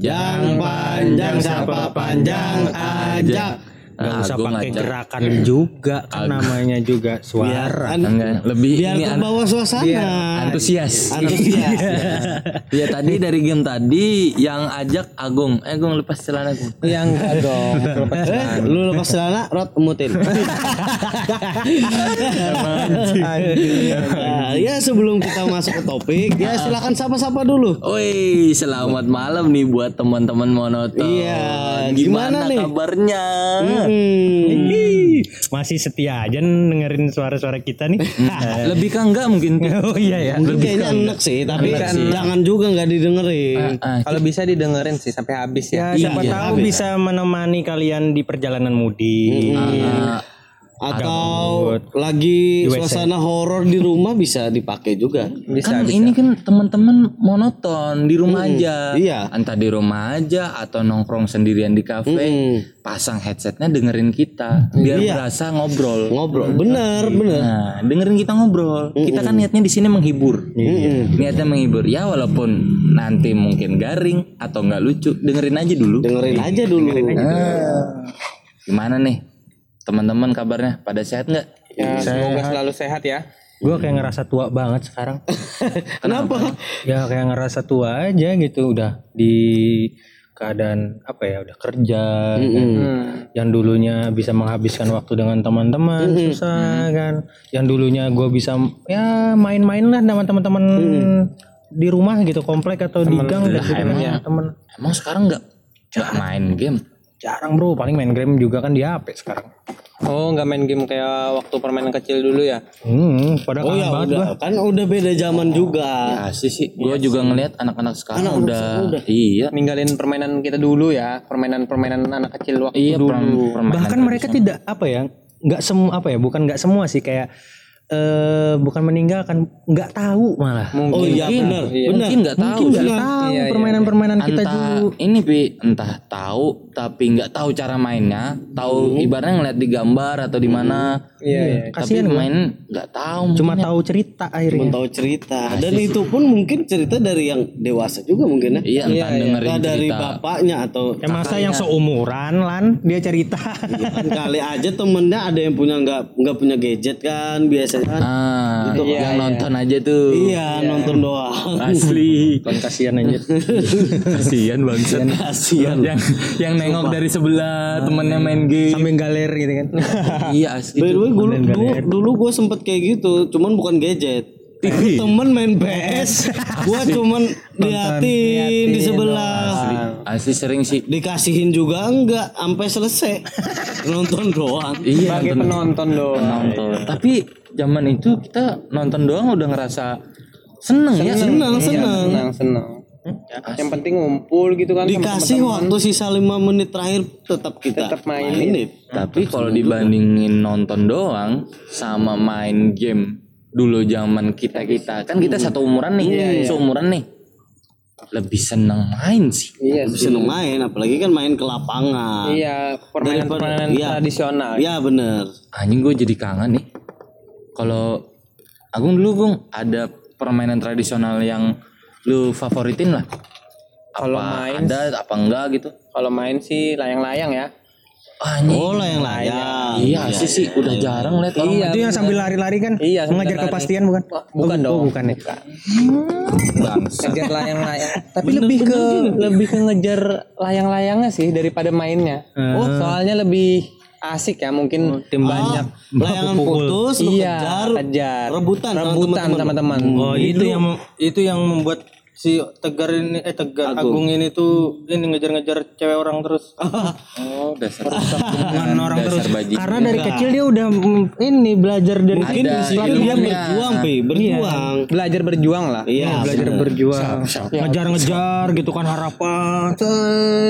Yang panjang siapa panjang ajak. Gak usah Agung pakai gerakan juga kan namanya juga suara. An- Enggak, lebih biar ini terbawa suasana. antusias. Antusias. Ya tadi dari game tadi yang ajak Agung. Eh Agung lepas celana Agung. Yang dong. Lepas lu lepas celana, rot emutin. Nah, ya sebelum kita masuk ke topik, ya silakan sapa-sapa dulu. Oi, selamat malam nih buat teman-teman monoton. Iya, gimana, gimana nih? kabarnya? Hmm. Ih, Masih setia aja dengerin suara-suara kita nih. Lebih ke enggak mungkin. oh iya ya. Mungkin kayaknya enak sih, tapi jangan juga nggak didengerin. Ah, Kalau bisa didengerin sih sampai habis ya. Ya, siapa Iya, tahu habis. bisa menemani kalian di perjalanan mudik. ah, Atau lagi suasana horor di rumah bisa dipakai juga. Bisa. kan ini kan teman-teman monoton di rumah aja. Iya. Entah di rumah aja atau nongkrong sendirian di kafe, Hmm. pasang headsetnya dengerin kita biar Iya. berasa ngobrol. Ngobrol, bener bener. Nah, dengerin kita ngobrol. Kita kan niatnya di sini menghibur. Niatnya menghibur. Ya walaupun nanti mungkin garing atau nggak lucu, dengerin aja dulu. Dengerin aja dulu. Ah. Gimana nih? Teman-teman kabarnya pada sehat nggak? Ya, semoga selalu sehat ya. Gue kayak ngerasa tua banget sekarang. Kenapa? ya kayak ngerasa tua aja gitu udah di keadaan apa ya udah kerja kan. yang dulunya bisa menghabiskan waktu dengan teman-teman susah kan yang dulunya gue bisa ya main-main lah sama teman-teman di rumah gitu komplek atau di gang dan gitu kan temen Emang sekarang nggak nggak main game? Jarang bro paling main game juga kan di HP sekarang Oh, nggak main game kayak waktu permainan kecil dulu ya? hmm pada Oh ya banget udah, gua. kan udah beda zaman juga. Ya sih sih. Gue juga ngelihat anak-anak sekarang Anak-anak udah, udah. iya. Ninggalin permainan kita dulu ya, permainan-permainan anak kecil waktu Iya, dulu. bahkan mereka tidak apa ya nggak semua apa ya bukan nggak semua sih kayak eh bukan meninggalkan nggak tahu malah. Oh iya benar, benar. Mungkin nggak tahu. nggak sih. tahu permainan-permainan kita entah dulu ini pi entah tahu tapi nggak tahu cara mainnya. Tahu ibaratnya ngeliat di gambar atau di mana. Iya, iya. tapi main nggak tahu cuma tahu cerita Cuma akhirnya tahu cerita. Dan itu pun mungkin cerita dari yang dewasa juga mungkin ya. iya entah dengerin Entah dari cerita. bapaknya atau ya masa yang seumuran lan dia cerita. Kan kali aja temennya ada yang punya nggak nggak punya gadget kan biasanya kan. ah yang nonton aja tuh. Iya nonton doang. asli. Kan kasihan aja. Kasihan banget Kasihan. yang yang nengok dari sebelah temennya main game. Sambil galer gitu kan. Iya asli. By the way, dulu, dulu, dulu gue sempet kayak gitu, cuman bukan gadget. Tapi temen main PS, gue cuman liatin di sebelah. asli. Sering sih. Dikasihin juga enggak, sampai selesai. Nonton doang. iya Sebagai nonton. penonton dong. nonton tapi zaman itu kita nonton doang udah ngerasa seneng, ya Senang, senang. Senang, senang. Yang penting ngumpul gitu kan. Dikasih waktu sisa 5 menit terakhir tetap kita Tetap mainin. Tapi kalau dibandingin nonton doang sama main game dulu zaman kita kita kan kita satu umuran nih, seumuran nih, lebih seneng main sih. Iya Lebih seneng main, apalagi kan main ke lapangan. Iya, permainan-permainan Iya. tradisional. Iya bener. Anjing gue jadi kangen nih. Kalau Agung dulu Gung ada permainan tradisional yang lu favoritin lah. Kalau Apa main- ada apa enggak gitu? Kalau main sih layang-layang ya. Anjing. Oh lah yang layak. iya sih sih udah jarang lihat orang Iya. itu yang sambil lari-lari kan Iya, mengajar lari. kepastian bukan bukan oh, dong. oh, bukan ya bangsa. Ngejar layang-layang. Tapi lebih ke lebih ke ngejar layang-layangnya sih daripada mainnya. Oh, soalnya lebih asik ya mungkin tim banyak Layangan putus, iya, kejar, kejar. rebutan rebutan sama teman. oh itu yang itu yang membuat si Tegar ini eh Tegar Agung, ini tuh ini ngejar-ngejar cewek orang terus. Oh, dasar dengan orang terus. Dasar bajingan. karena dari kecil dia udah mm, ini belajar dari Mungkin Ada di situ dia ilmunya. berjuang, Pi, berjuang. Belajar berjuang lah. Iya, belajar berjuang. Ngejar-ngejar gitu kan harapan.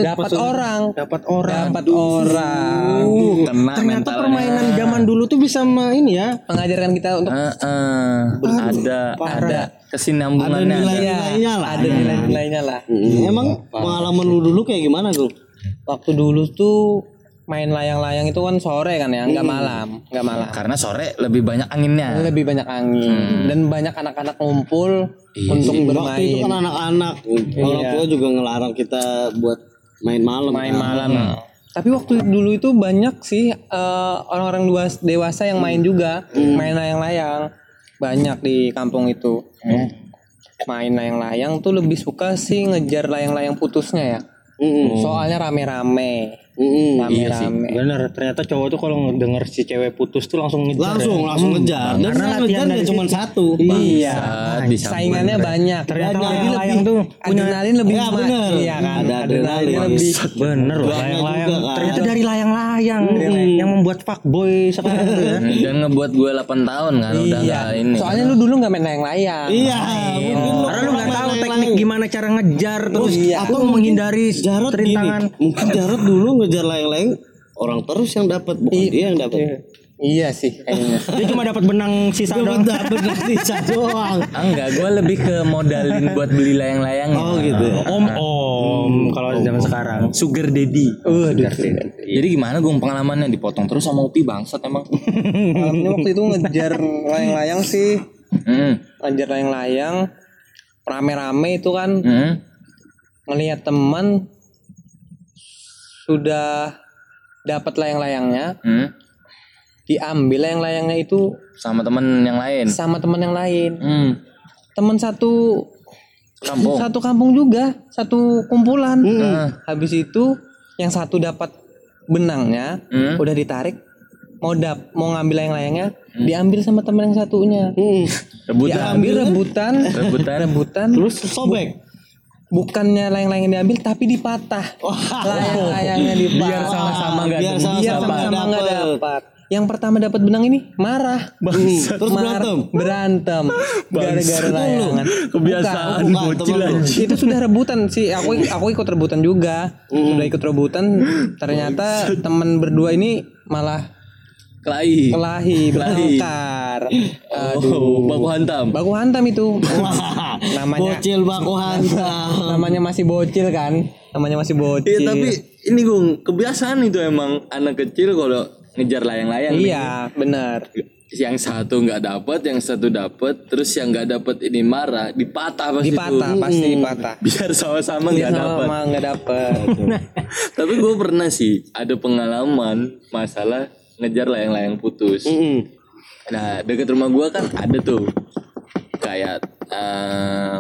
Dapat orang. dapat orang. Dapat orang. Kena ternyata mentalnya. permainan zaman dulu tuh bisa ini ya. Mengajarkan kita untuk Eh, eh, ada ada kesinambungannya ada. Nilai-nilainya lah. ada nilai-nilainya lah. Hmm, Emang pengalaman lu dulu kayak gimana, Gung? Waktu dulu tuh main layang-layang itu kan sore kan ya, nggak malam, nggak malam. Karena sore lebih banyak anginnya. Lebih banyak angin dan banyak anak-anak ngumpul Iya untuk Waktu itu bermain. kan anak-anak, orang tua juga ngelarang kita buat main malam. main kan. malam. Tapi waktu dulu itu banyak sih eh, orang-orang luas dewasa yang main juga, main layang-layang. Banyak di kampung itu. Main layang-layang tuh lebih suka sih ngejar layang-layang putusnya ya. Mm-mm. Soalnya rame-rame. Mm-mm. Rame-rame. Bener, ternyata cowok tuh kalau denger si cewek putus tuh langsung ngejar. Langsung, ya. langsung ngejar. Dan Karena latihan ngejar cuma satu. Iya. Bisa Saingannya banyak. Ternyata layang-layang lebih tuh adrenalin lebih Ya, bener. Iya kan. Ada adrenalin. lebih. Bener loh, layang-layang. kan. Ternyata dari layang-layang yang membuat fuckboy sekarang tuh ya. Dan ngebuat gue 8 tahun kan udah Iya. nggak ini. Soalnya lu dulu nggak main layang-layang. Iya, Karena lu gimana cara ngejar terus Iya. atau menghindari Jarot gini, rintangan. mungkin Jarot dulu ngejar layang-layang orang terus yang dapat bukan dia yang dapat. Iya sih kayaknya. Dia cuma dapat benang sisa doang. Dapat dari sisa doang. Ah, enggak, gue lebih ke modalin buat beli layang-layang. Oh gitu. ya. Om om kalau zaman sekarang. Sugar daddy. Waduh. Jadi gimana gue pengalamannya dipotong terus sama Upi bangsat emang. Malamnya waktu itu ngejar layang-layang sih. Hmm. Ngejar layang-layang. Rame-rame itu kan Hmm. ngelihat teman sudah dapat layang-layangnya, Hmm. diambil layang-layangnya itu Sama temen yang lain. sama teman yang lain. Hmm. Teman satu Kampung. satu kampung juga, satu kumpulan. Nah. Habis itu yang satu dapat benangnya, Hmm. udah ditarik, mau dap, mau ngambil layang-layangnya, diambil sama teman yang satunya. Hmm. Rebutan. Diambil rebutan, Rebutan. rebutan, Terus sobek. bukannya layang-layang yang diambil tapi dipatah. Layang-layangnya dipatah. Biar sama-sama nggak Biar sama-sama Biar nggak dapat. Yang pertama dapat benang ini marah. Terus berantem. Berantem. Gara-gara layangan. Kebiasaan Bukan, bocil temen itu sudah rebutan sih aku aku ikut rebutan juga sudah ikut rebutan ternyata teman berdua ini malah Kelahi. kelahi bertengkar Oh, baku hantam. baku hantam itu namanya Bocil baku hantam. namanya masih bocil kan namanya masih bocil Iya tapi ini gung kebiasaan itu emang anak kecil kalau ngejar layang-layang. iya benar Yang satu nggak dapat, yang satu dapat, terus yang nggak dapat ini marah, dipatah pasti dipatah tuh. pasti dipatah Biar sama-sama nggak dapat. sama nggak dapat Tapi gue pernah sih ada pengalaman masalah ngejar layang-layang putus. Mm-mm. Nah deket rumah gue kan ada tuh kayak eh,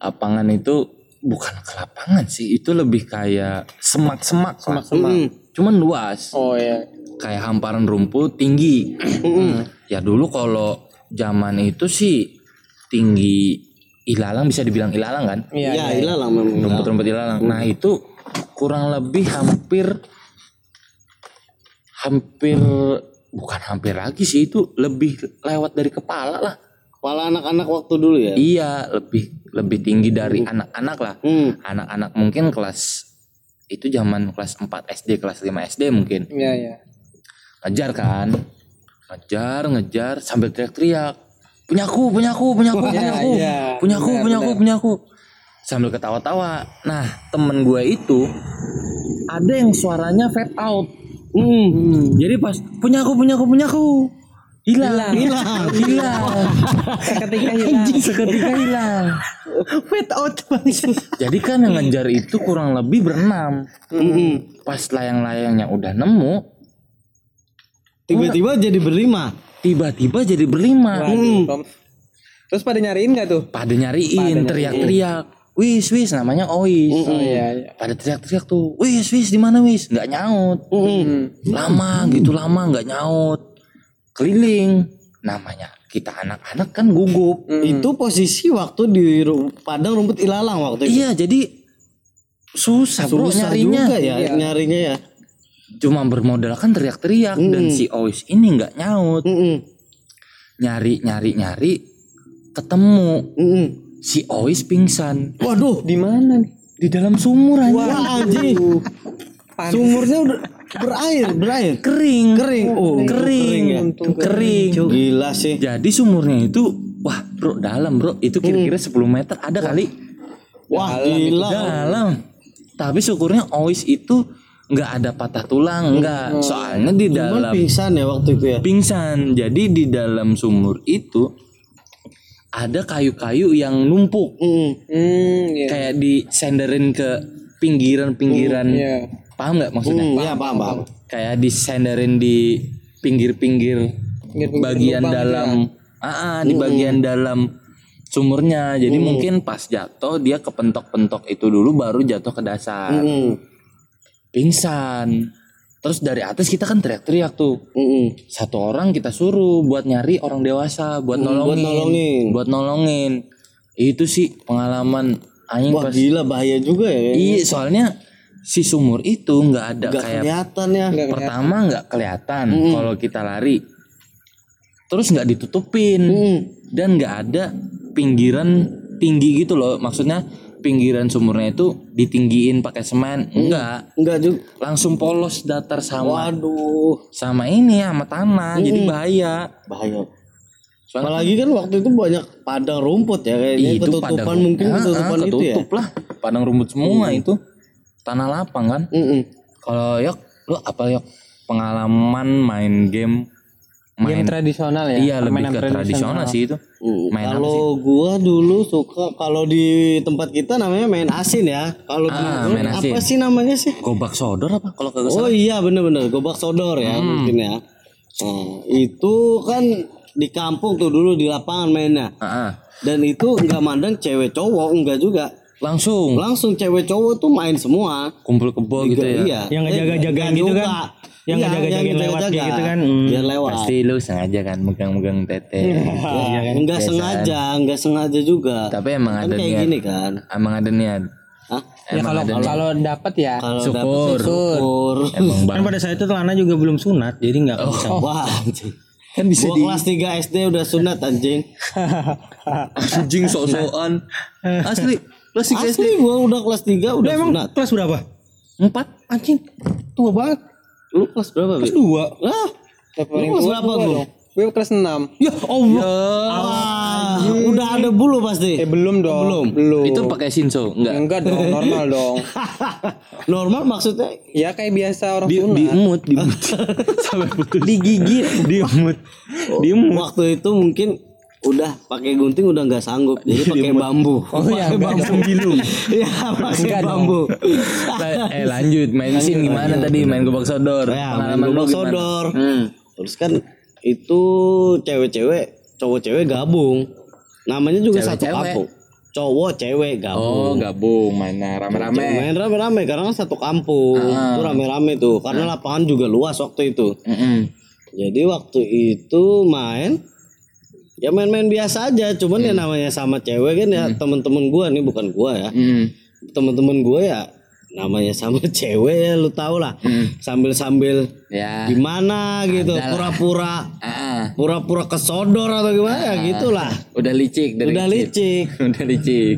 lapangan itu bukan ke lapangan sih, itu lebih kayak semak-semak. lah. Mm. Cuman luas, oh ya kayak hamparan rumput tinggi. Ya dulu kalau zaman itu sih tinggi ilalang bisa dibilang ilalang kan? iya Ya, ilah lah memang. rumput-rumput ilalang. Nah itu kurang lebih hampir hampir bukan hampir lagi sih itu lebih lewat dari kepala lah. Kepala anak-anak waktu dulu ya. Iya lebih lebih tinggi dari anak-anak lah. Hmm. Anak-anak mungkin kelas itu zaman kelas 4 SD kelas 5 SD mungkin iya iya ngejar kan ngejar ngejar sambil teriak-teriak punyaku punyaku punyaku punyaku iya. punyaku Benar, punyaku punyaku sambil ketawa-tawa nah temen gue itu ada yang suaranya fade out Hmm. jadi pas punyaku punyaku punyaku hilang. Hilang. hilang. Seketika hilang. Seketika hilang. Fade out jadi kan yang ngejar itu kurang lebih berenam. Mm-mm. pas layang-layangnya udah nemu Tiba-tiba jadi berlima. tiba-tiba jadi berlima. Waduh, terus pada nyariin nggak tuh? Pada nyariin. teriak-teriak wis wis namanya Ois. Oh iya iya. Pada teriak-teriak tuh. Wis wis di mana wis? Nggak nyaut. Lama gitu lama nggak nyaut. Keliling. Namanya kita anak-anak kan gugup. Itu posisi waktu di ru- padang rumput ilalang waktu itu. iya jadi susah, bro Susah nyarinya. juga ya nyarinya ya. cuma bermodalkan teriak-teriak dan si Ois ini nggak nyaut. Mm-mm. nyari nyari nyari ketemu. Mm-mm. Si Ois pingsan. Waduh, di mana? Nih di dalam sumur aja wah anjing. Sumurnya udah berair, berair. kering. Kering. Oh, kering. ya. Untung kering. Gila sih. jadi sumurnya itu wah bro dalam bro. Itu kira-kira 10 meter ada kali. Wah, gila. dalam. Tapi syukurnya Ois itu nggak ada patah tulang nggak. Soalnya di Cuman dalam pingsan ya waktu itu ya. pingsan. Jadi di dalam sumur itu ada kayu-kayu yang numpuk Mm. Hmm, iya. kayak disenderin ke pinggiran-pinggiran Iya. paham nggak maksudnya Hmm, ya paham paham. kayak disenderin di pinggir-pinggir bagian lubang dalam ah, ah, di bagian dalam sumurnya jadi mungkin pas jatuh dia kepentok-pentok itu dulu baru jatuh ke dasar Mm. pingsan terus dari atas kita kan teriak-teriak tuh Mm-mm. satu orang kita suruh buat nyari orang dewasa buat nolongin buat nolongin. buat nolongin itu sih pengalaman aing Wah pas gila bahaya juga ya. iya soalnya si sumur itu nggak ada Gak kayak kelihatan ya. pertama nggak kelihatan kalau kita lari terus nggak ditutupin Mm. dan nggak ada pinggiran tinggi gitu loh maksudnya pinggiran sumurnya itu ditinggiin pakai semen. Enggak. Enggak juga. langsung polos datar sama Waduh, sama ini sama tanah. Jadi bahaya. Bahaya. Soalnya Apalagi kan waktu itu banyak padang rumput ya kayaknya itu ketutupan padang- mungkin Ah, ah, ketutupan itu ya. lah padang rumput semua itu. Tanah lapang kan? Mm-mm. kalau yok lu apa yok? Pengalaman main game main Game tradisional ya. iya lebih ke tradisional sih itu Mm, Main kalau gua dulu suka kalau di tempat kita namanya main asin ya. Kalau di Ah, main asin. apa sih namanya sih? gobak sodor apa kalau kagak Oh iya bener-bener gobak sodor ya Hmm. mungkin ya. Nah, itu kan di kampung tuh dulu di lapangan mainnya. Ah, ah. Dan itu nggak mandang cewek cowok enggak juga. langsung Langsung cewek cowok tuh main semua. kumpul kebo gitu ya Iya. Yang ngejaga-jagain Eh, gitu juga. kan? Yang Iya, ngejaga-jagain lewat kayak gitu kan? Hmm. Biar lewat. pasti lu sengaja kan megang-megang tete Ya, enggak sengaja, enggak sengaja juga. tapi emang kan ada kayak niat gini kan. emang ada niat Hah? Ya kalau kalau dapat ya. Kalau Syukur. dapet syukur. emang Kan pada saat itu Lana juga belum sunat, jadi nggak bisa. Wah, anjing. kan bisa Gua di kelas 3 SD udah sunat anjing. anjing sok-sokan asli kelas tiga SD Asli gua udah kelas 3 udah Emang sunat. kelas berapa? empat Anjing, tua banget. Lu kelas berapa? Kelas dua. Ah, Paling kelas berapa lu? Gue kelas 6. Ya Allah. ah, udah ada bulu pasti. Eh belum dong. Belum. Belum. itu pakai sinso enggak enggak dong, normal dong. Normal maksudnya Ya kayak biasa orang di sunat. diemut diemut sampai putus digigit diemut diemut waktu itu mungkin udah pakai gunting udah nggak sanggup jadi pakai bambu. Oh iya, pakai bambu sembilu. Iya, pakai bambu. Eh lanjut main sin gimana tadi main gobak sodor Ya, main gobak sodor. hmm. Terus kan itu cewek-cewek, cowok-cewek gabung. Namanya juga satu kampung. Cowok cewek oh gabung. gabung mainnya rame-rame Main rame-rame karena kan satu kampung. Ah. Itu rame-rame tuh karena lapangan juga luas waktu itu. Jadi waktu itu main ya main-main biasa aja, cuman ya namanya sama cewek kan ya temen-temen gua nih bukan gua ya. Mm. Temen-temen gua ya namanya sama cewek ya lu tau lah. Sambil-sambil ya gimana gitu, pura-pura ah, pura-pura kesodor atau gimana ya gitulah. udah licik Udah licik. udah licik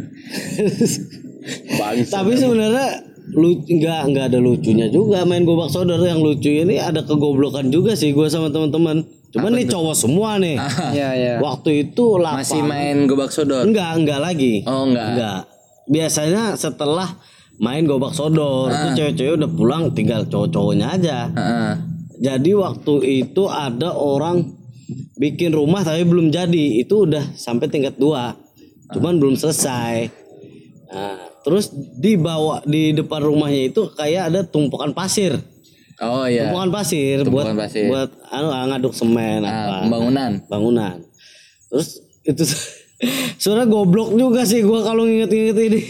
Bangsa. Tapi sebenarnya lu nggak nggak ada lucunya juga main gobak sodor yang lucu ini ada kegoblokan juga sih gua sama teman-teman. Cuman nih cowok semua nih. Iya, iya. Waktu itu lapang. masih main gobak sodor Enggak, enggak lagi. oh enggak Enggak. Biasanya setelah main gobak sodor itu cewek-cewek udah pulang tinggal cowok-cowoknya aja. Heeh. Jadi waktu itu ada orang bikin rumah tapi belum jadi. Itu udah sampai tingkat dua. Cuman belum selesai. Nah, terus di bawah di depan rumahnya itu kayak ada tumpukan pasir. oh iya Tumpukan pasir Tumpukan buat pasir. buat anu ngaduk semen Ah, apa. pembangunan bangunan. Terus itu sebenarnya goblok juga sih gua kalau nginget-nginget ini.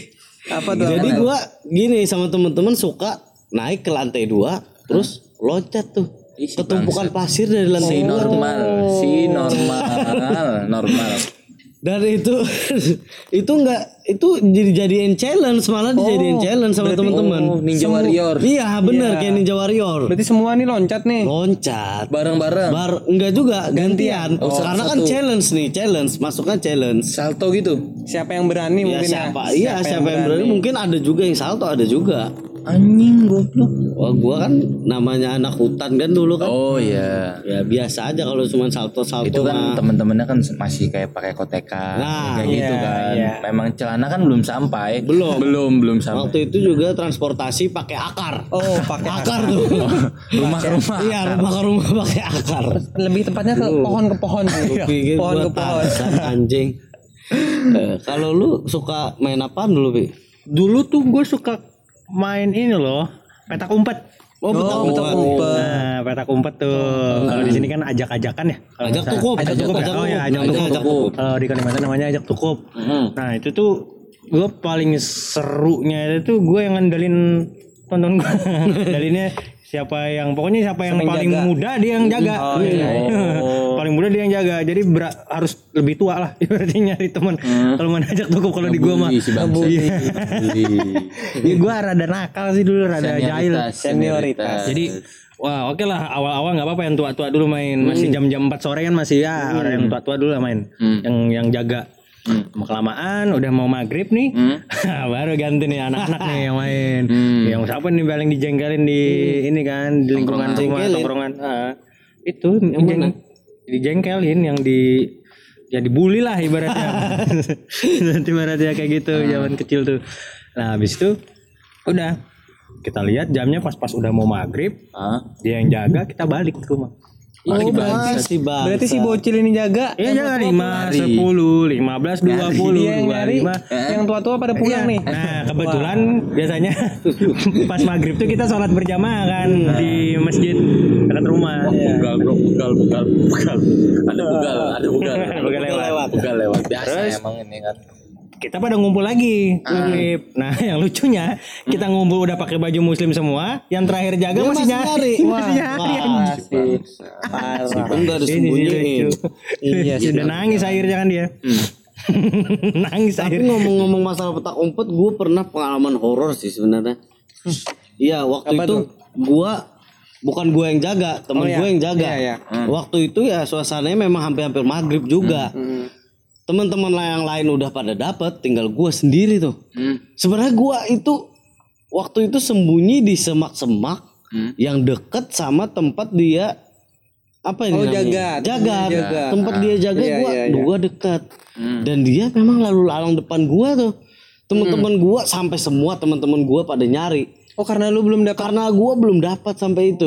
Apa tuh? Jadi gua gini sama temen-temen suka naik ke lantai dua, terus loncat tuh Ih, si ke tumpukan pasir dari lantai si dua. tuh. normal si normal normal Dan itu itu enggak itu jadi jadiin challenge malah dijadiin challenge sama temen-temen. oh, ninja warrior Iya bener kayak Ninja Warrior. Berarti semua nih loncat nih. Loncat. bareng-bareng Bar enggak juga gantian. Oh, Karena kan challenge nih, challenge, masuknya challenge. salto gitu Siapa yang berani Ya mungkin siapa? ya? Iya, siapa, yang berani? Mungkin ada juga yang salto, ada juga. Anjing goblok. Wah, gua kan namanya anak hutan kan dulu kan. Oh iya. Ya biasa aja kalau cuma salto-salto Itu mah. kan teman-temannya kan masih kayak pakai kotekan Nah, kayak gitu iya, kan. iya. Memang celana kan belum sampai. Belum. Belum, belum sampai. Waktu itu juga transportasi pakai akar. Oh, pakai akar tuh. Rumah ke rumah. Iya, rumah ke rumah pakai akar. lebih tepatnya ke pohon ke pohon pikir pohon ke pohon. Anjing. Eh, kalau lu suka main apaan dulu, Bi? Dulu tuh gue suka main ini loh, petak umpet. Oh, betul, betul. Nah, petak umpet tuh. Kalau di sini kan ajak-ajakan ya. Kalau Ajak tukup, Ajak ajak tukup. tukup. Oh ya, ajak Ajak tukup. tukup. Kalau di Kalimantan namanya ajak tukup. Nah, itu tuh gue paling serunya itu gue yang ngandelin tonton gue. Dalinnya siapa yang pokoknya siapa yang paling muda dia yang jaga. Oh, iya, paling muda dia yang jaga. Jadi bera- harus lebih tua lah berarti nyari teman. Kalau main ajak tukup kalau di gua mah. Si. Iya. Ya, gue rada nakal sih dulu, rada jahil. Senioritas, Senioritas. Jadi wah oke lah awal-awal nggak apa-apa yang tua-tua dulu main. Masih jam-jam 4 sore kan masih ya orang yang tua-tua dulu lah main. Yang yang jaga. Lama kelamaan udah mau maghrib nih baru ganti nih anak-anak nih yang main. Yang siapa nih paling dijengkelin di ini kan di lingkungan rumah tongkrongan. Ah, itu yang jeng- dijengkelin yang di ya dibully lah ibaratnya. Ibaratnya kayak gitu zaman kecil tuh. Nah habis itu udah. Kita lihat jamnya pas-pas udah mau maghrib Hah? dia yang jaga kita balik ke rumah Oh, berarti bang. Berarti si bocil ini jaga. Iya jaga lima sepuluh lima belas dua puluh Dia yang dua nyari, lima yang tua-tua pada pulang nih. Nah kebetulan biasanya pas maghrib tuh kita sholat berjamaah kan di masjid dekat rumah. Bugal bro, bugal, bugal, bugal. Ada bugal, ada bugal. Bugal lewat. Bugal lewat. Biasa emang ini kan. Kita pada ngumpul lagi maghrib. Nah yang lucunya kita ngumpul udah pakai baju muslim semua. Yang terakhir jaga masih, nyari. Masih nyari. Masih parah. Kan udah Ini sih disembunyiin. lucu. Iya sih udah nangis akhirnya kan dia. nangis Tapi akhirnya. ngomong-ngomong masalah petak umpet, gue pernah pengalaman horor sih sebenarnya. Iya, waktu itu gue bukan gue yang jaga, temen gue yang jaga. Iya, iya. Waktu itu ya suasananya memang hampir-hampir maghrib juga. Teman-teman lah yang lain udah pada dapet, tinggal gue sendiri tuh. Sebenarnya gue itu waktu itu sembunyi di semak-semak yang deket sama tempat dia apa ini Oh, namanya? jaga. jaga, Tempat dia jaga. tempat dia jaga Iya, gua iya, iya. gua dekat dan dia memang lalu lalang depan gua tuh teman-teman gua sampai semua teman-teman gua pada nyari Oh karena lu belum dapat. karena gua belum dapat sampai itu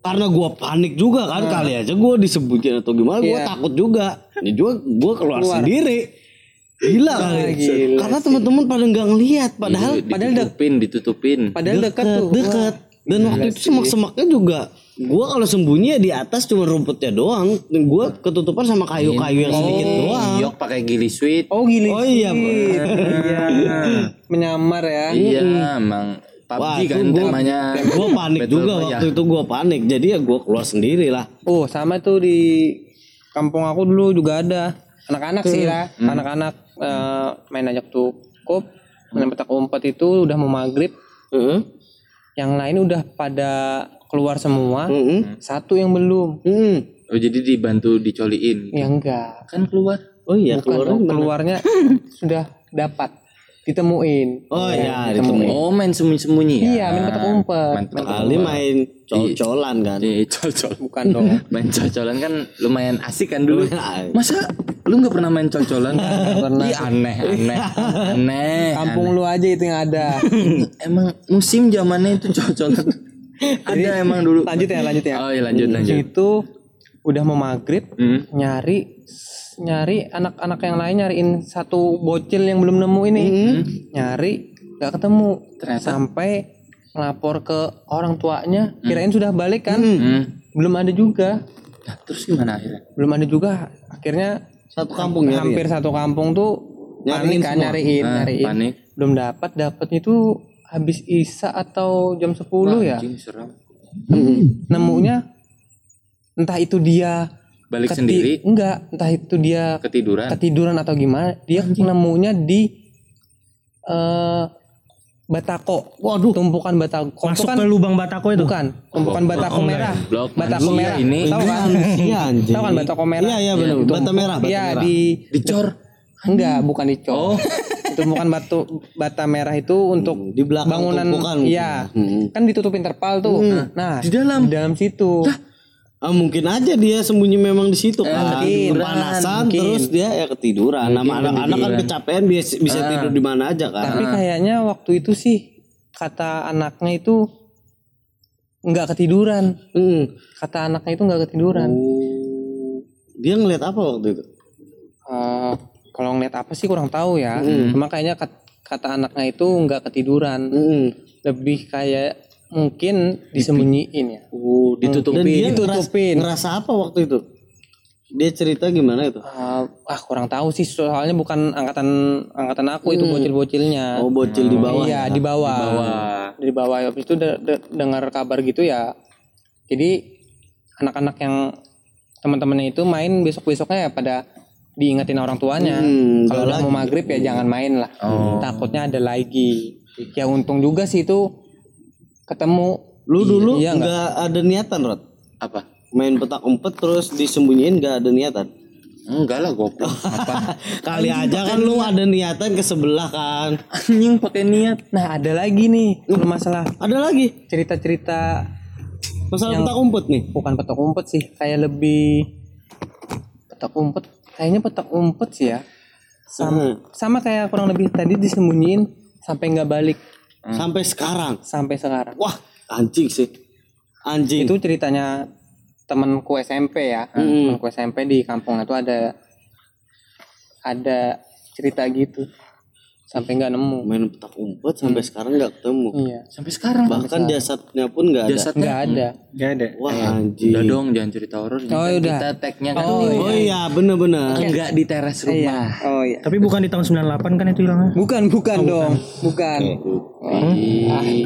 karena gua panik juga kan kali aja gua disebutkan atau gimana gua Iya. takut juga ini juga gua keluar, sendiri gila kali karena teman-teman pada nggak ngelihat padahal padahal ditutupin, ditutupin. Padahal dekat tuh. dekat dan waktu itu semak-semaknya juga gua kalau sembunyi ya di atas cuma rumputnya doang dan gua ketutupan sama kayu-kayu yang sedikit doang Yok pakai gili sweet. Oh gili. oh iya. Iya. Menyamar ya. Iya, emang PUBG itu kan gua, temanya. gua panik Battle juga Royale. waktu itu gua panik jadi ya gua keluar sendiri lah Oh sama tuh di kampung aku dulu juga ada anak-anak sih lah. Anak-anak eh, main ajak tukup, main petak umpet itu udah mau maghrib. Heeh. Yang lain udah pada keluar semua. Heeh. Satu yang belum. Hmm. Oh jadi dibantu dicoliin. Ya enggak. Kan keluar. oh iya Bukan, keluar oh, keluarnya sudah dapat ditemuin. oh iya ditemuin Oh main sembunyi-sembunyi ya. Iya, main petak umpet. Main petak kali main col-colan kan Iya, col-col. Bukan dong. Main col-colan kan lumayan asik kan dulu. Masa lu nggak pernah main col-colan? pernah. Iya aneh, aneh, aneh. Kampung lu aja itu yang ada. Emang musim zamannya itu col-colan. Ada emang dulu. lanjut ya, lanjut ya. Oh iya lanjut lanjut. Itu udah mau maghrib, Hmm. nyari nyari anak-anak yang lain nyariin satu bocil yang belum nemu ini. Nyari nggak ketemu. Sampai ngelapor ke orang tuanya, kirain sudah balik kan? Hmm. Belum ada juga. Nah, terus gimana akhirnya? Belum ada juga. Akhirnya satu kampung ya hampir satu kampung tuh panik kan nyariin, Ah, nyariin. panik. Belum dapat, dapatnya itu habis Isa atau jam 10 ya. Anjing serem. Nemunya entah itu dia Balik keti- sendiri enggak, entah itu dia ketiduran. ketiduran atau gimana, dia nemunya di eh batako. Waduh, tumpukan batako. Itu Masuk kan ke lubang batako itu. bukan, tumpukan batako merah. Blok Batako manusia merah. ini. Tahu kan? iya anjing Tahu kan batako merah? iya iya benar bata merah bata Iya, merah di Dicor. enggak, bukan dicor. Oh, tumpukan batu bata merah itu untuk Di belakang bangunan tumpukan. iya Hmm. kan ditutupin terpal tuh nah Di dalam? di dalam situ Ah, mungkin aja dia sembunyi memang di situ kan. mungkin. Kepanasan Mungkin. terus dia ya ketiduran. Nama anak-anak kan kecapean bisa, bisa tidur di mana aja kan. tapi kayaknya waktu itu sih kata anaknya itu nggak ketiduran Hmm. kata anaknya itu nggak ketiduran Oh. Dia ngeliat apa waktu itu? Eh, kalau ngeliat apa sih kurang tahu ya cuma kayaknya kat- kata anaknya itu nggak ketiduran Hmm. lebih kayak mungkin disembunyiin ya. Oh, ditutupin. Dan dia ditutupin. Ngerasa, ngerasa apa waktu itu? Dia cerita gimana itu? Eh, ah kurang tahu sih soalnya bukan angkatan angkatan aku itu bocil-bocilnya. Oh, bocil di bawah. iya di bawah. Di bawah. Di bawah. Habis itu de- de- dengar kabar gitu ya. Jadi anak-anak yang teman-temannya itu main besok besoknya ya pada diingetin orang tuanya. Hmm, kalau udah mau maghrib ya jangan main lah. Takutnya ada lagi. Ya untung juga sih itu ketemu Lu dulu iya, nggak ada niatan, Rod? Apa? Main petak umpet terus disembunyiin nggak ada niatan? Enggak lah goblok. Apa? Kali aja kan lu ada niatan ke sebelah kan. Anjing pakai niat. nah ada lagi nih kalau masalah Ada lagi cerita-cerita masalah petak umpet nih. bukan petak umpet sih kayak lebih petak umpet kayaknya petak umpet sih ya sama, sama kayak kurang lebih tadi disembunyiin sampai nggak balik Sampai sekarang. sampai sekarang Wah, anjing sih. Anjing. itu ceritanya temanku SMP ya temanku SMP di kampung itu ada ada cerita gitu sampai nggak nemu main petak umpet sampai sekarang nggak ketemu. iya Sampai sekarang Bahkan jasadnya pun nggak ada. jasadnya nggak ada Gak ada. Wah, anjing. Udah dong jangan cerita horor. Oh, kan udah. Kita tagnya kan Oh, Oh iya, bener-bener. enggak di teras rumah. oh iya Tapi bukan di tahun 98 kan itu hilangnya? bukan bukan dong bukan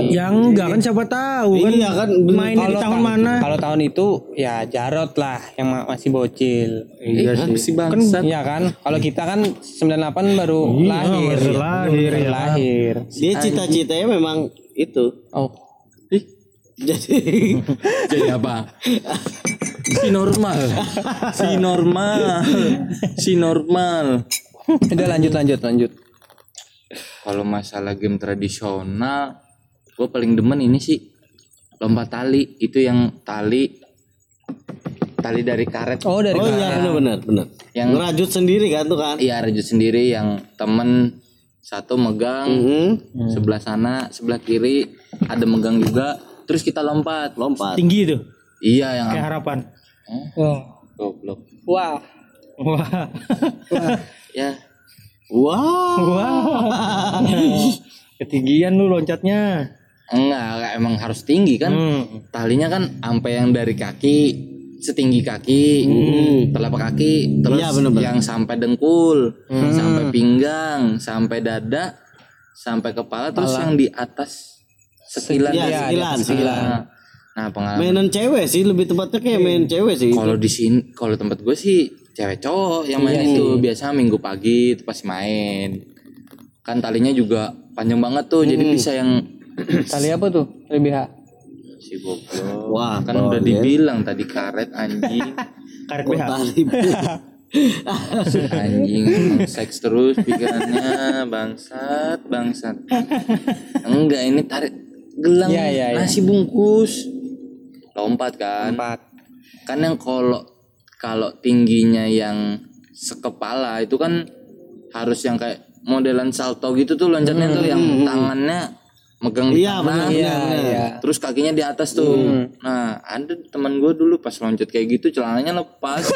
Ya enggak kan siapa tahu kan. Iya kan. Main di tahun ta- mana? Kalau tahun itu ya Jarot lah yang ma- masih bocil. Iya Eh, sih. si bangsat. Iya kan? Kalau kita kan 98 baru lahir. Lahir, ya. lahir. Dia cita-citanya memang itu. Oh. Jadi Jadi apa? Si normal. Si normal. Si normal. Udah lanjut lanjut lanjut. Kalau masalah game tradisional, gue paling demen ini sih lompat tali. Itu yang tali tali dari karet. Oh dari Oh iya benar-benar benar. Yang Ngerajut sendiri kan tuh kan. iya rajut sendiri yang temen satu megang Mhm. sebelah sana, sebelah kiri ada megang juga. Terus kita lompat. Lompat. Tinggi itu. Iya yang Kayak harapan. Wah. goblok. Wah. Wah. Ya, Wah. Wah. Ketinggian lu loncatnya. enggak emang harus tinggi kan. Hmm. Talinya kan sampai yang dari kaki setinggi kaki, telapak kaki, terus Iya, bener-bener. yang sampai dengkul, sampai pinggang, sampai dada, sampai kepala, terus yang di atas sekilan. Iya, ya. sekilan, sekilan. Nah, nah pengalaman Mainan cewek sih lebih tepatnya kayak main cewek sih. kalau di sini, kalau tempat gue sih cewek cowok yang main itu biasa minggu pagi itu pasti main. Kan talinya juga panjang banget tuh, jadi bisa yang Tali apa tuh? Lebih ha. Si goblok. Wah, kan udah dibilang tadi karet anjing. Karet BH. Anjing seks terus pikirannya bangsat bangsat enggak ini tarik gelang Iya, iya, iya. nasi bungkus lompat kan Empat. kan yang kalau kalau tingginya yang sekepala itu kan harus yang kayak modelan salto gitu tuh loncatnya tuh yang tangannya megang di Iya, tangan benar, Iya iya. terus kakinya di atas tuh nah ada teman gue dulu pas loncat kayak gitu celananya lepas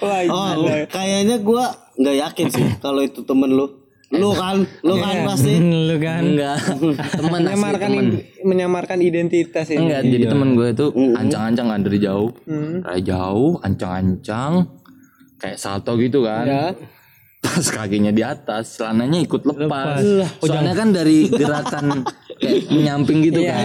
Wah, Oh, kayaknya gua nggak yakin sih kalau itu temen lu. Lu kan, lu kan pasti. Lu kan. enggak teman asli menyamarkan teman id- menyamarkan identitas ini. enggak jadi temen gue itu ancang-ancang kan dari jauh Hmm. dari jauh ancang-ancang kayak salto gitu kan Ya. Pas kakinya di atas celananya ikut lepas, soalnya kan dari gerakan kayak menyamping gitu kan.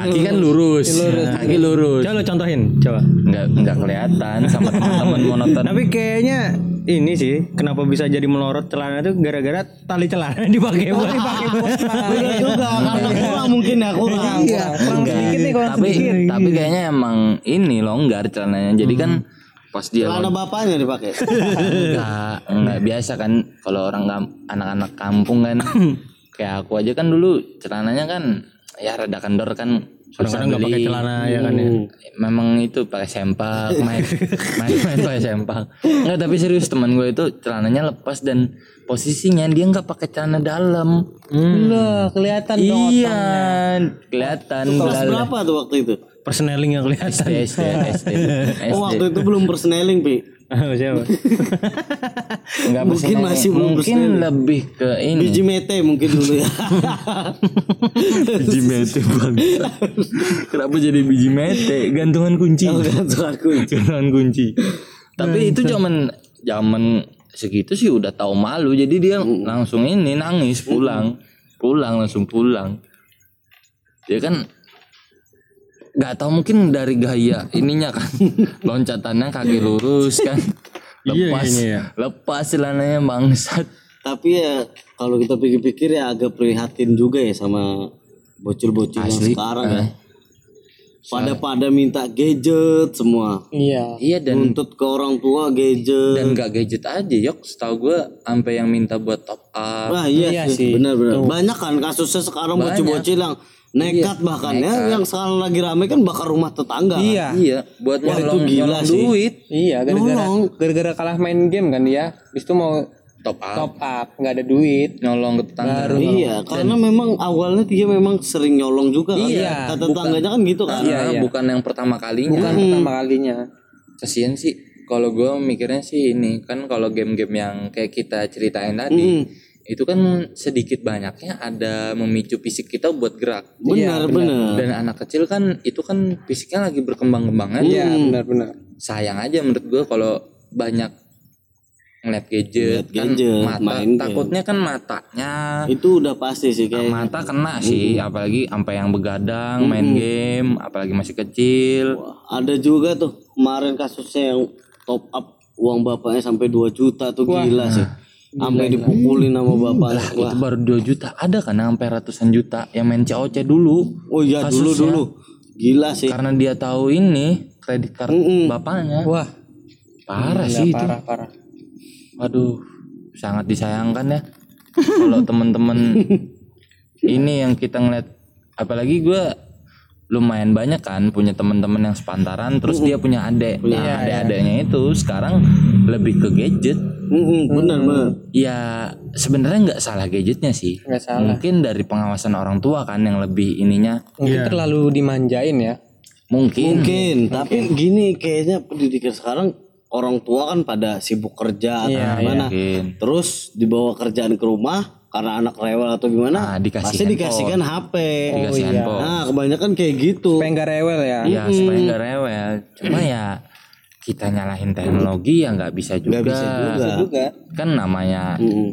kaki kan lurus, kaki lurus. Coba lu contohin, coba. nggak nggak kelihatan sama teman-teman monoton. Tapi kayaknya ini sih kenapa bisa jadi melorot celana itu gara-gara tali celana dipakai buat dipakai buat Bener juga karena kurang mungkin ya kurang. Iya, kurang Enggak. sedikit nih kurang tapi sedikit. tapi kayaknya emang ini longgar celananya. Jadi kan pas dia Celana bapaknya dipakai. enggak enggak. Biasa kan kalau orang anak-anak kampung kan. Kayak aku aja kan dulu celananya kan ya rada kendor kan. Susah Kadang-kadang nggak pakai celana ya kan ya. memang itu pakai sempak main main main pakai sempak. Enggak tapi serius teman gue itu celananya lepas dan posisinya dia nggak pakai celana dalam. Lah, kelihatan dong iya kelihatan Kelas berapa tuh waktu itu? Persneling yang kelihatan. SD SD SD Oh waktu itu belum persneling pi. Siapa? Enggak Mungkin masih belum mungkin lebih ke ini. Biji mete mungkin dulu ya. biji mete bang. Kenapa jadi biji mete? Gantungan kunci. Oh, gantungan kunci. gantungan kunci. Tapi itu zaman zaman segitu sih udah tahu malu. Jadi dia langsung ini nangis pulang. Pulang langsung pulang. Dia kan nggak tahu mungkin dari gaya ininya kan loncatannya kaki lurus kan Iya, lepas kayaknya ya. lepas celananya bangsat Tapi ya kalau kita pikir-pikir ya agak prihatin juga ya sama bocil-bocil yang sekarang ya. Pada pada minta gadget semua. Iya. iya dan Nuntut ke orang tua gadget. dan gak gadget aja yok setahu gue sampai yang minta buat top up Wah iya, Iya sih, sih. benar-benar. Banyak kan kasusnya sekarang bocil-bocil yang nekat bahkan ya, yang sekarang lagi rame kan bakar rumah tetangga. kan. Iya. iya buat Wah, itu gila nyolong sih. duit Iya, gara-gara gara-gara kalah main game kan dia. Habis itu mau top up top up, nggak ada duit. nyolong ke tetangga Iya, karena memang awalnya dia memang sering nyolong juga kan. Iya, Kata tetangganya kan gitu kan. Karena iya. bukan yang pertama kalinya Bukan pertama kalinya. kasihan sih kalau gue mikirnya sih ini kan kalau game-game yang kayak kita ceritain tadi Mm. Itu kan sedikit banyaknya ada memicu fisik kita buat gerak. Benar, benar. dan anak kecil kan itu kan fisiknya lagi berkembang-kembangan Iya, benar-benar. sayang aja menurut gue kalau banyak ngeliat gadget, kan gadget, mata main takutnya kan matanya Itu udah pasti sih kayak mata kena sih apalagi sampai yang begadang main game apalagi masih kecil. Ada juga tuh kemarin kasusnya yang top up uang bapaknya sampai 2 juta tuh gila sih. Sampai dipukulin sama bapaknya. Wah. itu baru 2 juta ada kan sampai ratusan juta yang main COC dulu Oh iya dulu Kasusnya. dulu. Gila sih. karena dia tahu ini kredit card Mm-mm. bapaknya Wah, parah gila, sih itu parah parah. waduh sangat disayangkan ya kalau temen-temen ini yang kita ngeliat apalagi gue lumayan banyak kan punya teman-teman yang sepantaran terus dia punya adik nah adik-adiknya itu sekarang lebih ke gadget. Mm-mm, benar benar. ya sebenarnya nggak salah gadgetnya sih. Nggak salah. mungkin dari pengawasan orang tua kan yang lebih ininya. Mungkin terlalu dimanjain ya. mungkin. Mungkin, tapi gini kayaknya pendidikan sekarang orang tua kan pada sibuk kerja atau Iya, gimana. mungkin Terus dibawa kerjaan ke rumah karena anak rewel atau gimana? Ah, dikasih pasti handphone. dikasihkan HP. dikasih handphone Nah, kebanyakan kayak gitu. Supaya nggak rewel ya. ya supaya nggak rewel cuma ya kita nyalahin teknologi ya nggak bisa juga, Nggak bisa juga. Juga. kan namanya Mm-mm.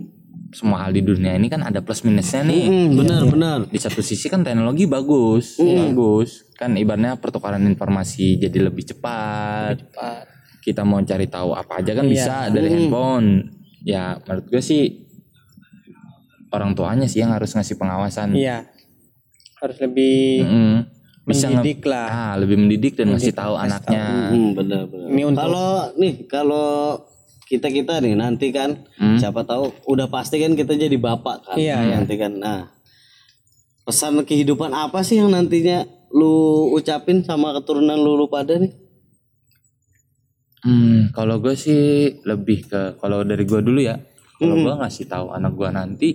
semua hal di dunia ini kan ada plus minusnya nih Mm, benar benar. di satu sisi kan teknologi bagus bagus kan ibaratnya pertukaran informasi jadi lebih cepat Pak. kita mau cari tahu apa aja kan bisa dari handphone ya menurut gue sih orang tuanya sih yang harus ngasih pengawasan Iya. Harus lebih Mm-mm. bisa nge- mendidik lah. ah, lebih mendidik dan ngasih tahu anaknya Hmm, benar benar. Ini untuk Kalau nih kalau kita kita nih nanti kan siapa tahu udah pasti kan kita jadi bapak kan Iya, iya. nanti kan. Nah pesan kehidupan apa sih yang nantinya lu ucapin sama keturunan lu, lu pada nih? Hmm, kalau gue sih lebih ke kalau dari gue dulu ya. Kalau gue ngasih tahu anak gue nanti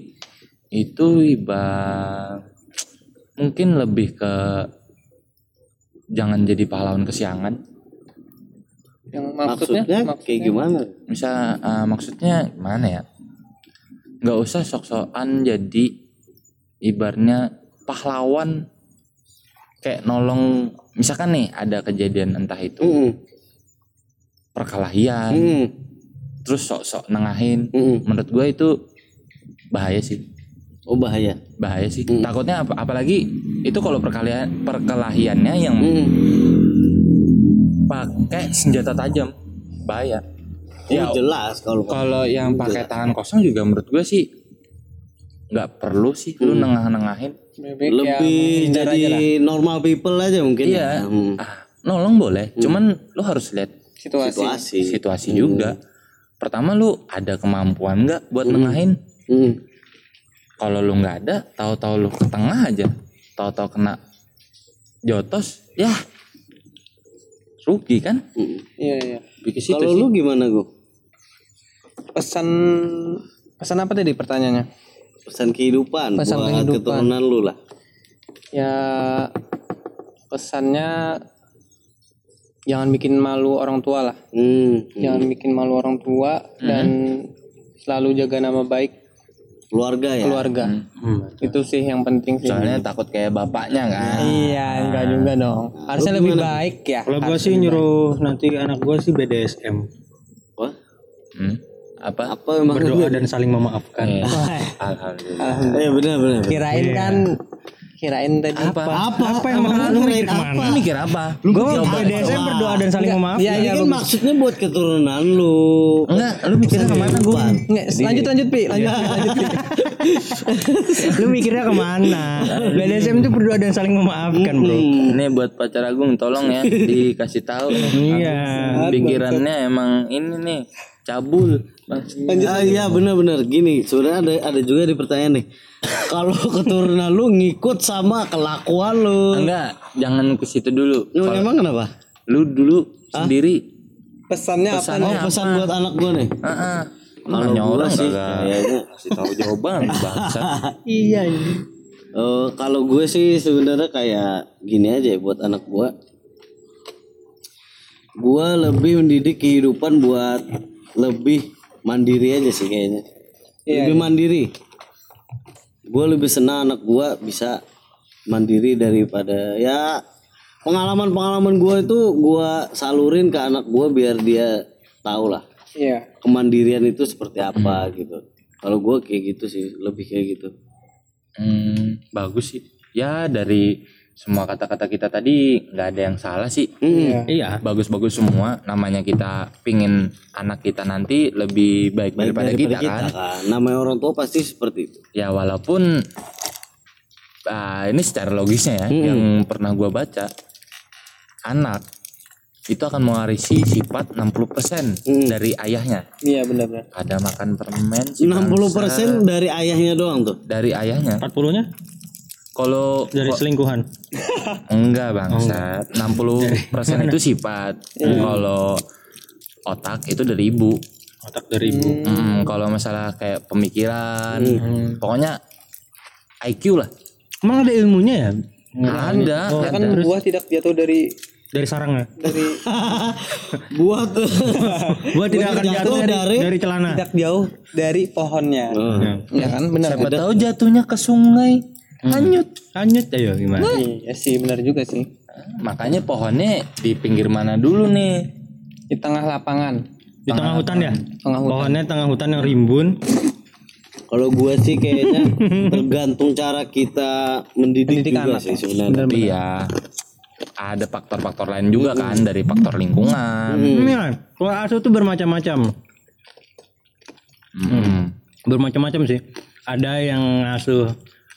itu iba mungkin lebih ke jangan jadi pahlawan kesiangan. yang maksudnya, Maksudnya, kayak gimana? Misal eh, maksudnya gimana ya? Nggak usah sok-sokan jadi ibarnya pahlawan kayak nolong misalkan nih ada kejadian entah itu Mm-mm. perkelahian Mm-mm. terus sok-sok nengahin Mm-mm. menurut gue itu bahaya sih Oh bahaya. bahaya sih takutnya apa apalagi itu kalau perkelahian perkelahiannya yang Mm-mm. pakai senjata tajam bahaya Oh, jelas kalau kalau yang pakai tangan kosong juga menurut gue sih nggak perlu sih lu nengah-nengahin Bebek ya, lebih menghindar jadi aja normal people aja mungkin. iya ya. Hmm. ah, nolong boleh cuman lu harus lihat situasi. situasi. situasi juga pertama lu ada kemampuan nggak buat nengahin Hmm. Kalau lu nggak ada tahu-tahu lu ke tengah aja tahu-tahu kena jotos ya rugi kan Hmm. Iya iya. bikin situ Kalau lu gimana gue? Pesan pesan apa tadi pertanyaannya? Pesan kehidupan Pesan buat kehidupan. keturunan lu lah. Ya pesannya jangan bikin malu orang tua lah. Hmm. Jangan bikin malu orang tua dan selalu jaga nama baik Keluarga ya. keluarga. Itu sih yang penting sih. soalnya takut kayak bapaknya kan Iya, enggak juga dong. Harusnya lebih baik ya. Kalau gue sih nyuruh nanti anak gue sih BDSM. Wah, Hmm? apa apa emang Berdoa dan saling memaafkan. Eh, Wah, alhamdulillah Eh benar benar. kirain kan kirain tadi apa? Apa? Apa? Yang mau lu mikir lu mikir apa? Gue BDSM berdoa dan saling memaafkan. Iya, Ini iya, kan maksudnya buat keturunan lu. enggak lu mikirnya ke mana? Gue Nggak, lanjut lanjut pi. Lanjut Pi, lanjut Pi. lu mikirnya ke mana? BDSM itu berdoa dan saling memaafkan, bro. ini buat pacar Agung tolong ya dikasih tahu. Iya. pikirannya emang ini nih cabul Ah, iya benar-benar gini. Sebenarnya ada ada juga di pertanyaan nih. Kalau keturunan lu ngikut sama kelakuan lu. enggak jangan ke situ dulu Lu emang kenapa? lu dulu sendiri Pesannya apa? Pesannya Oh, pesan buat anak gua nih. Heeh. Kalau orang sih kayaknya kasih tahu jawaban bangsa. Iya. Eh, kalau gue sih sebenarnya kayak gini aja ya buat anak gua. Gua lebih mendidik kehidupan buat lebih mandiri aja sih kayaknya. lebih mandiri. Gue lebih senang anak gua bisa mandiri daripada ya pengalaman-pengalaman gua itu gua salurin ke anak gua biar dia tahu lah Iya. kemandirian itu seperti apa gitu. Kalau gua kayak gitu sih, lebih kayak gitu. Hmm, bagus sih. Ya dari semua kata-kata kita tadi nggak ada yang salah sih. Hmm. Iya. Bagus-bagus semua. Namanya kita pingin anak kita nanti lebih baik, daripada, kita, kan. kan. Namanya orang tua pasti seperti itu. Ya walaupun ah, ini secara logisnya ya yang pernah gua baca anak itu akan mewarisi sifat 60% dari ayahnya. Iya benar-benar. Ada makan permen si 60% dari ayahnya doang tuh. dari ayahnya. 40-nya Kalau dari selingkuhan. enggak bangsa, 60% itu sifat. Kalau otak itu dari ibu. Otak dari ibu. Hmm, kalau masalah kayak pemikiran, pokoknya IQ lah. Emang ada ilmunya ya? Ada, Ya kan ada. buah tidak jatuh dari Dari sarangnya. dari Buat Gua tidak akan jatuh dari, dari- dari celana. tidak jauh dari pohonnya. Hmm. Ya kan benar. Siapa tahu jatuhnya ke sungai, hanyut. Lanjut ayo gimana? Iya sih benar juga sih. Makanya pohonnya di pinggir mana dulu nih? Di tengah lapangan. Di tengah hutan ya? Tengah hutan. Pohonnya tengah hutan yang rimbun. Kalau gue sih kayaknya tergantung cara kita mendidik, Mendidik juga anak sih ya. sebenarnya. Tapi ya ada faktor-faktor lain juga kan dari faktor lingkungan. Ini kan, pola asuh tuh bermacam-macam. Hmm. Bermacam-macam sih. Ada yang ngasuh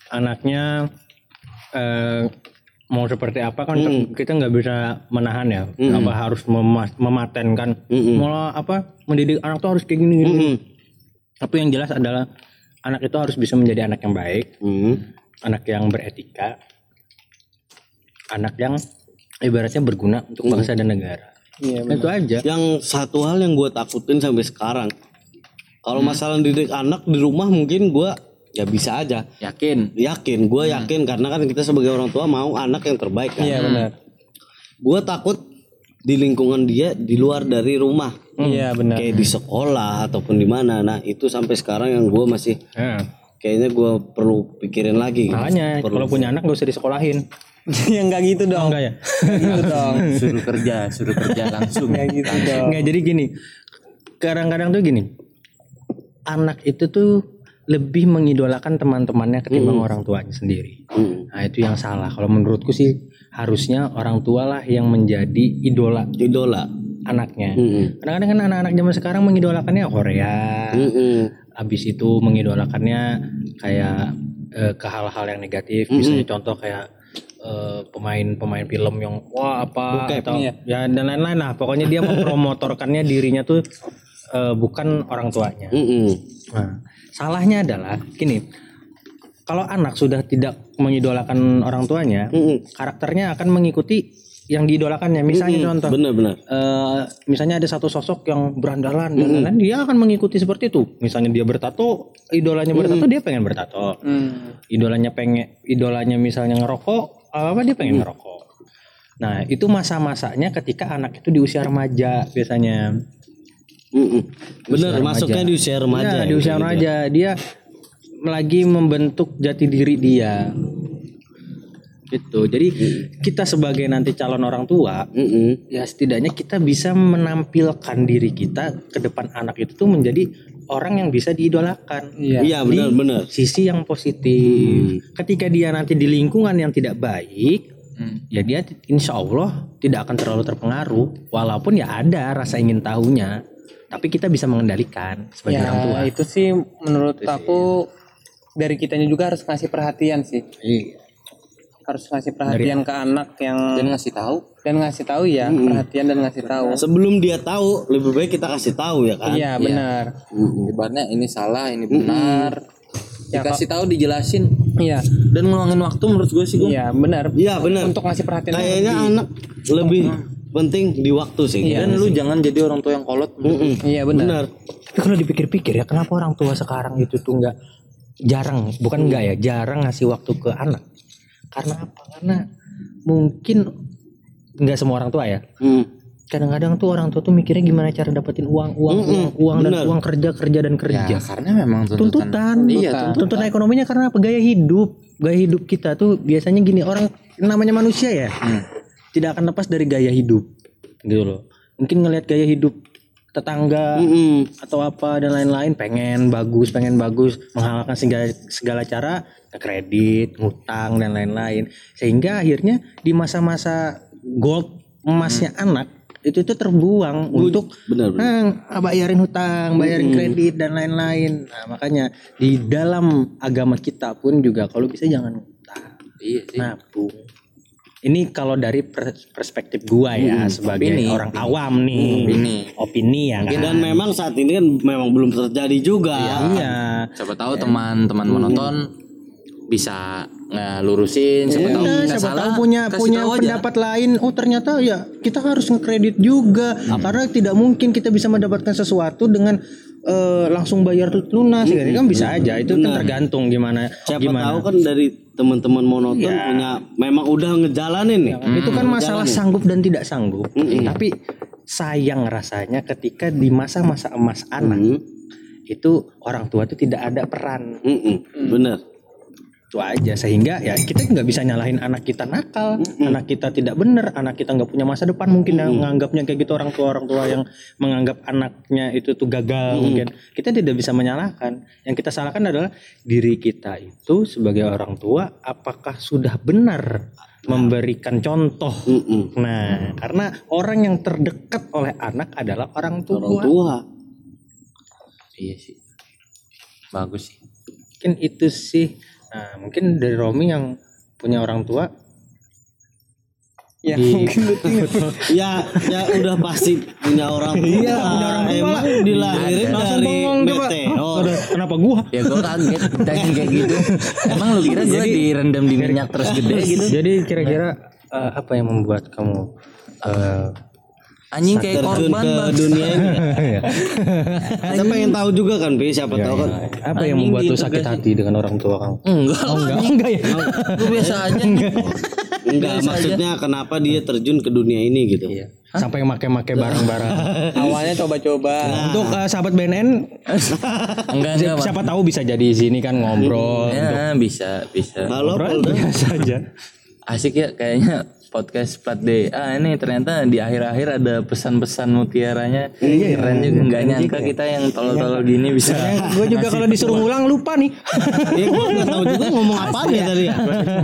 anaknya eh, mau seperti apa kan kita nggak bisa menahan ya. Apa harus mema- mematenkan. Malah apa mendidik anak tuh harus kayak gini gini. Tapi yang jelas adalah anak itu harus bisa menjadi anak yang baik, Hmm. anak yang beretika, anak yang ibaratnya berguna untuk bangsa dan negara. Iya. Itu aja. Yang satu hal yang gue takutin sampai sekarang, kalau masalah didik anak di rumah mungkin gue ya bisa aja. Yakin? Yakin, gue yakin karena kan kita sebagai orang tua mau anak yang terbaik kan. Iya benar. Gue takut di lingkungan dia di luar dari rumah. Iya benar. Kayak di sekolah ataupun di mana. Nah itu sampai sekarang yang gue masih Nah, kayaknya gue perlu pikirin lagi. gitu. makanya kalau punya anak gak usah disekolahin. ya enggak gitu dong. Enggak ya? gitu dong. Suruh kerja, suruh kerja langsung. Enggak gitu dong. Enggak jadi gini. Kadang-kadang tuh gini. Anak itu tuh lebih mengidolakan teman-temannya ketimbang orang tuanya sendiri. Hmm. Nah, itu yang salah. Kalau menurutku sih harusnya orang tua lah yang menjadi idola Idola. anaknya. Hmm. Kadang-kadang kan anak-anak zaman sekarang mengidolakannya Korea. Hmm. Habis itu mengidolakannya kayak eh, ke hal-hal yang negatif. Misalnya contoh kayak eh, pemain-pemain film yang wah apa Bokep, atau ya dan lain-lain lah pokoknya dia mempromotorkannya dirinya tuh eh, bukan orang tuanya Mm-mm. Nah, salahnya adalah gini kalau anak sudah tidak mengidolakan orang tuanya Mm-mm. karakternya akan mengikuti yang diidolakannya misalnya contoh Benar-benar. eh, misalnya ada satu sosok yang berandalan dan lain-lain, dia akan mengikuti seperti itu. Misalnya dia bertato, idolanya bertato, dia pengen bertato. Hmm. Idolanya pengen, idolanya misalnya ngerokok, apa dia pengen ngerokok. Nah itu masa-masanya ketika anak itu di usia remaja biasanya. Mm-mm. Benar, Usia masuknya remaja. di usia remaja. Iya, di usia gitu. remaja dia lagi membentuk jati diri dia. Gitu. Jadi kita sebagai nanti calon orang tua Mm-mm. ya setidaknya kita bisa menampilkan diri kita ke depan anak itu tuh menjadi orang yang bisa diidolakan. Iya. Iya, benar-benar. Sisi yang positif. Ketika dia nanti di lingkungan yang tidak baik, ya dia insya Allah tidak akan terlalu terpengaruh. Walaupun ya ada rasa ingin tahunya, tapi kita bisa mengendalikan sebagai orang tua. Ya itu sih menurut aku dari kitanya juga harus ngasih perhatian sih. Iya. Harus ngasih perhatian ke anak yang Dan ngasih tahu. dan ngasih tahu ya, perhatian dan ngasih tahu. Sebelum dia tahu, lebih baik kita kasih tahu ya kan. Iya, benar. Ibaratnya ini salah, ini benar. Ya, Dikasih tahu, dijelasin. Iya. Dan ngeluangin waktu menurut gue sih gue. Iya, benar. Iya, benar. Untuk ngasih perhatian Kayaknya anak lebih penting di waktu sih. Iya. Dan lu jangan jadi orang tua yang kolot. Mm-mm. Iya, benar. Benar. Tapi kalau dipikir-pikir ya, kenapa orang tua sekarang itu tuh nggak jarang, bukan nggak ya, jarang ngasih waktu ke anak. Karena apa? Karena mungkin nggak semua orang tua ya. Mm. Kadang-kadang tuh orang tua tuh mikirnya gimana cara dapetin uang, uang, uang, uang dan uang kerja, kerja dan kerja. Ya karena memang tuntutan. tuntutan, Iya, tuntutan. ekonominya karena apa? Gaya hidup, gaya hidup kita tuh biasanya gini orang namanya manusia ya, tidak akan lepas dari gaya hidup, gitu loh. Mungkin ngelihat gaya hidup tetangga Mm-mm. atau apa dan lain-lain pengen bagus pengen bagus menghalalkan segala segala cara ke kredit ngutang dan lain-lain sehingga akhirnya di masa-masa gold emasnya anak itu tuh terbuang untuk Benar, benar. nah, bayarin hutang bayarin kredit dan lain-lain nah makanya di dalam agama kita pun juga kalau bisa jangan ngutang Iya sih. nabung ini kalau dari pers- perspektif gua ya sebagai opini, orang awam nih Opini. opini ya kan Dan memang saat ini kan memang belum terjadi juga. Iya. Siapa tahu teman-teman menonton bisa ngelurusin. Siapa tahu Iya, nggak siapa salah. tahu punya punya tahu aja. pendapat lain. Oh ternyata ya kita harus ngekredit juga karena tidak mungkin kita bisa mendapatkan sesuatu dengan eh, langsung bayar lunas. Ini kan bisa aja. Itu kan tergantung gimana Siapa gimana. tahu kan dari teman-teman monoton punya memang udah ngejalanin nih. itu kan masalah sanggup dan tidak sanggup. Tapi sayang rasanya ketika di masa-masa emas anak Mm. itu orang tua itu tidak ada peran. Mm-mm. Bener. Itu aja. Sehingga ya kita nggak bisa nyalahin anak kita nakal. Anak kita tidak benar. Anak kita nggak punya masa depan mungkin yang menganggapnya kayak gitu. Orang tua orang tua yang menganggap anaknya itu tuh gagal mungkin. Kita tidak bisa menyalahkan. Yang kita salahkan adalah diri kita itu sebagai orang tua apakah sudah benar memberikan contoh? Mm-mm. nah karena orang yang terdekat oleh anak adalah orang tua, Orang tua. Iya sih. Bagus sih. mungkin itu sih nah mungkin dari Romi yang punya orang tua Ya, di- Ya, ya udah pasti punya orang tua. Iya, punya orang tua. Emang dilahirin dari meteor. Aduh, kenapa gua Ya gue kaget ditanya kayak gitu. Emang lu kira gue direndam di minyak terus gede gitu? Jadi kira-kira eh, apa yang membuat kamu eh, Anjing kayak Terjun korban ke bang. dunia ini. Kita pengen tahu juga kan, Pi, siapa tahu kan. apa yang membuat lu sakit hati dengan orang tua kamu? Enggak lah. Enggak, enggak ya. Gue biasa aja. Enggak, maksudnya kenapa dia terjun ke dunia ini gitu. Iya. Sampai make-make barang-barang. awalnya coba-coba. Untuk eh, sahabat BNN Enggak enggak. Siapa tahu bisa jadi di sini kan ngobrol. Ya bisa bisa. Halo, Ngobrol biasa aja. Asik ya kayaknya podcast plat D. Ah ini ternyata di akhir-akhir ada pesan-pesan mutiaranya. Keren juga. Enggak nyangka kita yang tolol-tolol gini bisa. Gue juga kalau disuruh ngulang lupa nih. Ya gua enggak tahu juga ngomong apa ya tadi ya.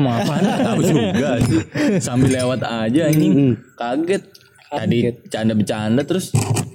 Mau apa tahu juga sih. Sambil lewat aja ini kaget. Tadi canda bercanda terus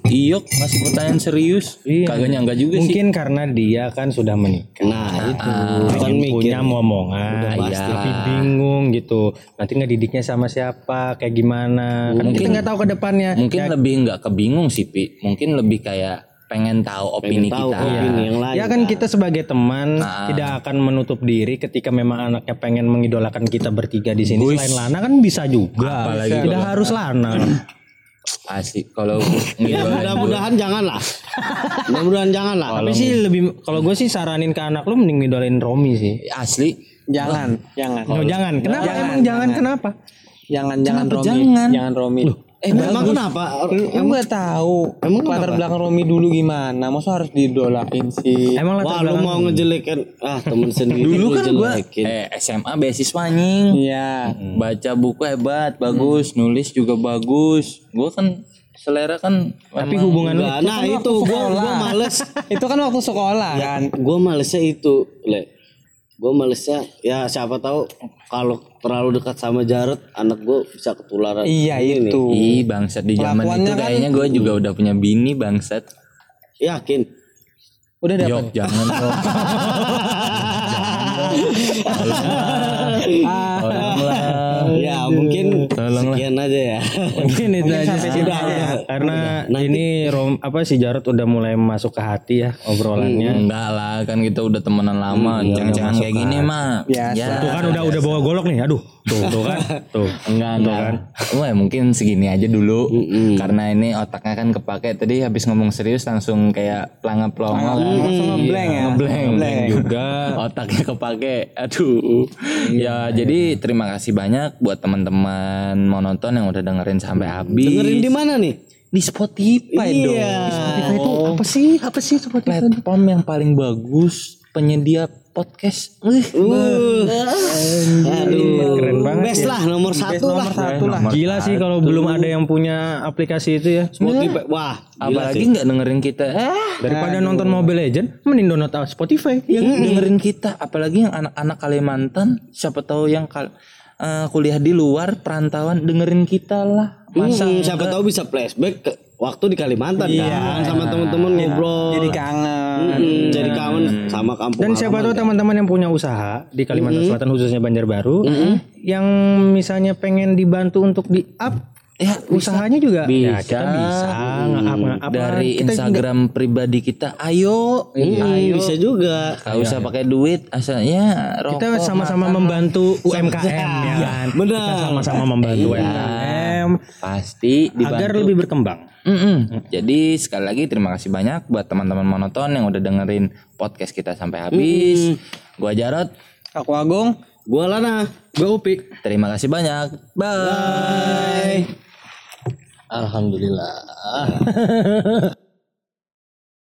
Iyok masih pertanyaan serius. Kagak nyangka juga sih. Mungkin karena dia kan sudah menikah. Nah, itu kan Kan mikir. punya momongan, pasti. tapi bingung gitu. Nanti ngedidiknya sama siapa, kayak gimana? Kan kita nggak tahu ke depannya. Mungkin lebih nggak kebingung sih, Pi. Mungkin lebih kayak pengen tahu opini tahu kita. opini yang lain. Ya kan kita sebagai teman tidak akan menutup diri ketika memang anaknya pengen mengidolakan kita bertiga di sini. Selain Lana kan bisa juga. tidak harus Lana. Asik. Kalau Ya, mudah-mudahan jangan lah. Mudah-mudahan jangan lah. Tapi sih lebih kalau gue sih saranin ke anak lu mending ngidolain Romi sih. asli. Jangan, jangan. Oh, jangan. Kenapa Jangan, emang jangan, kenapa? Jangan, jangan Kenapa Romi. jangan? Jangan Romi. Eh, emang kenapa? Emang gak tahu latar belakang Romi dulu gimana? Masa harus didolain sih? Emang Wah, latar lu mau ngejelekin ah temen sendiri Dulu lu kan gua eh SMA beasiswa nying. Iya. Baca buku hebat, bagus, nulis juga bagus. Gua kan selera kan Tapi hubungan lu Nah, nah itu gua gua males. Itu kan waktu sekolah kan. Gua malesnya itu, Le. Gua malesnya ya siapa tahu kalau terlalu dekat sama Jarod, anak gua bisa ketularan. Iya Ini. itu. Ih bangsat di zaman itu kan- kayaknya gue juga udah punya bini bangsat. Yakin. Udah dapat. Yok jangan dong. Tolonglah. Ya, mungkin Tolonglah. sekian aja ya. Mungkin itu aja sampai sih. sini aja. Karena ini Rom apa si Jarot udah mulai masuk ke hati ya obrolannya. Enggak lah kan kita udah temenan lama. Jangan-jangan kayak gini mah. Biasa. Ya. Tuh kan udah udah bawa golok nih. Aduh. Tuh, tuh kan. Tuh. Enggak, enggak. Wah, mungkin segini aja dulu. Karena ini otaknya kan kepake tadi habis ngomong serius langsung kayak pelangap pelongo kan. Langsung ngeblank ya. Ngeblank. Ngeblank. juga. Otaknya kepake. Aduh. Ya, jadi terima kasih banyak buat teman-teman monoton yang udah dengerin sampai habis. Dengerin di mana nih? Di Spotify dong. Iya. Spotify itu apa sih? Apa sih Spotify? Platform yang paling bagus penyedia podcast. Wih, Uh. Aduh. Keren banget Best lah nomor satu lah. Satu lah. Gila sih kalau belum ada yang punya aplikasi itu ya. Spotify. Wah, apalagi nggak dengerin kita. Eh, Daripada nonton Mobile Legend, mending download Spotify. yang dengerin kita apalagi yang anak-anak Kalimantan siapa tahu yang kal- eh, kuliah di luar perantauan dengerin kita lah masa Hmm, siapa tahu bisa flashback ke waktu di Kalimantan kan sama teman-teman ngobrol. Jadi kangen. Hmm, jadi kangen. Sama kampung. Dan siapa tahu teman-teman yang punya usaha di Kalimantan Selatan khususnya Banjarbaru yang misalnya pengen dibantu untuk di up ya usahanya juga? Ya kita bisa nge-up nge-up dari Kita Instagram pribadi kita ayo. Ayo. bisa juga. Gak usah pakai duit asalnya rokok kita sama-sama. Membantu UMKM ya. Kan Benar. kita sama-sama membantu UMKM pasti dibantu. agar lebih berkembang Mm-mm. Jadi sekali lagi terima kasih banyak buat teman-teman monoton yang udah dengerin podcast kita sampai habis. Gua Jarot. Aku Agung. Gua Lana. gue Upi Terima kasih banyak. Bye. Alhamdulillah.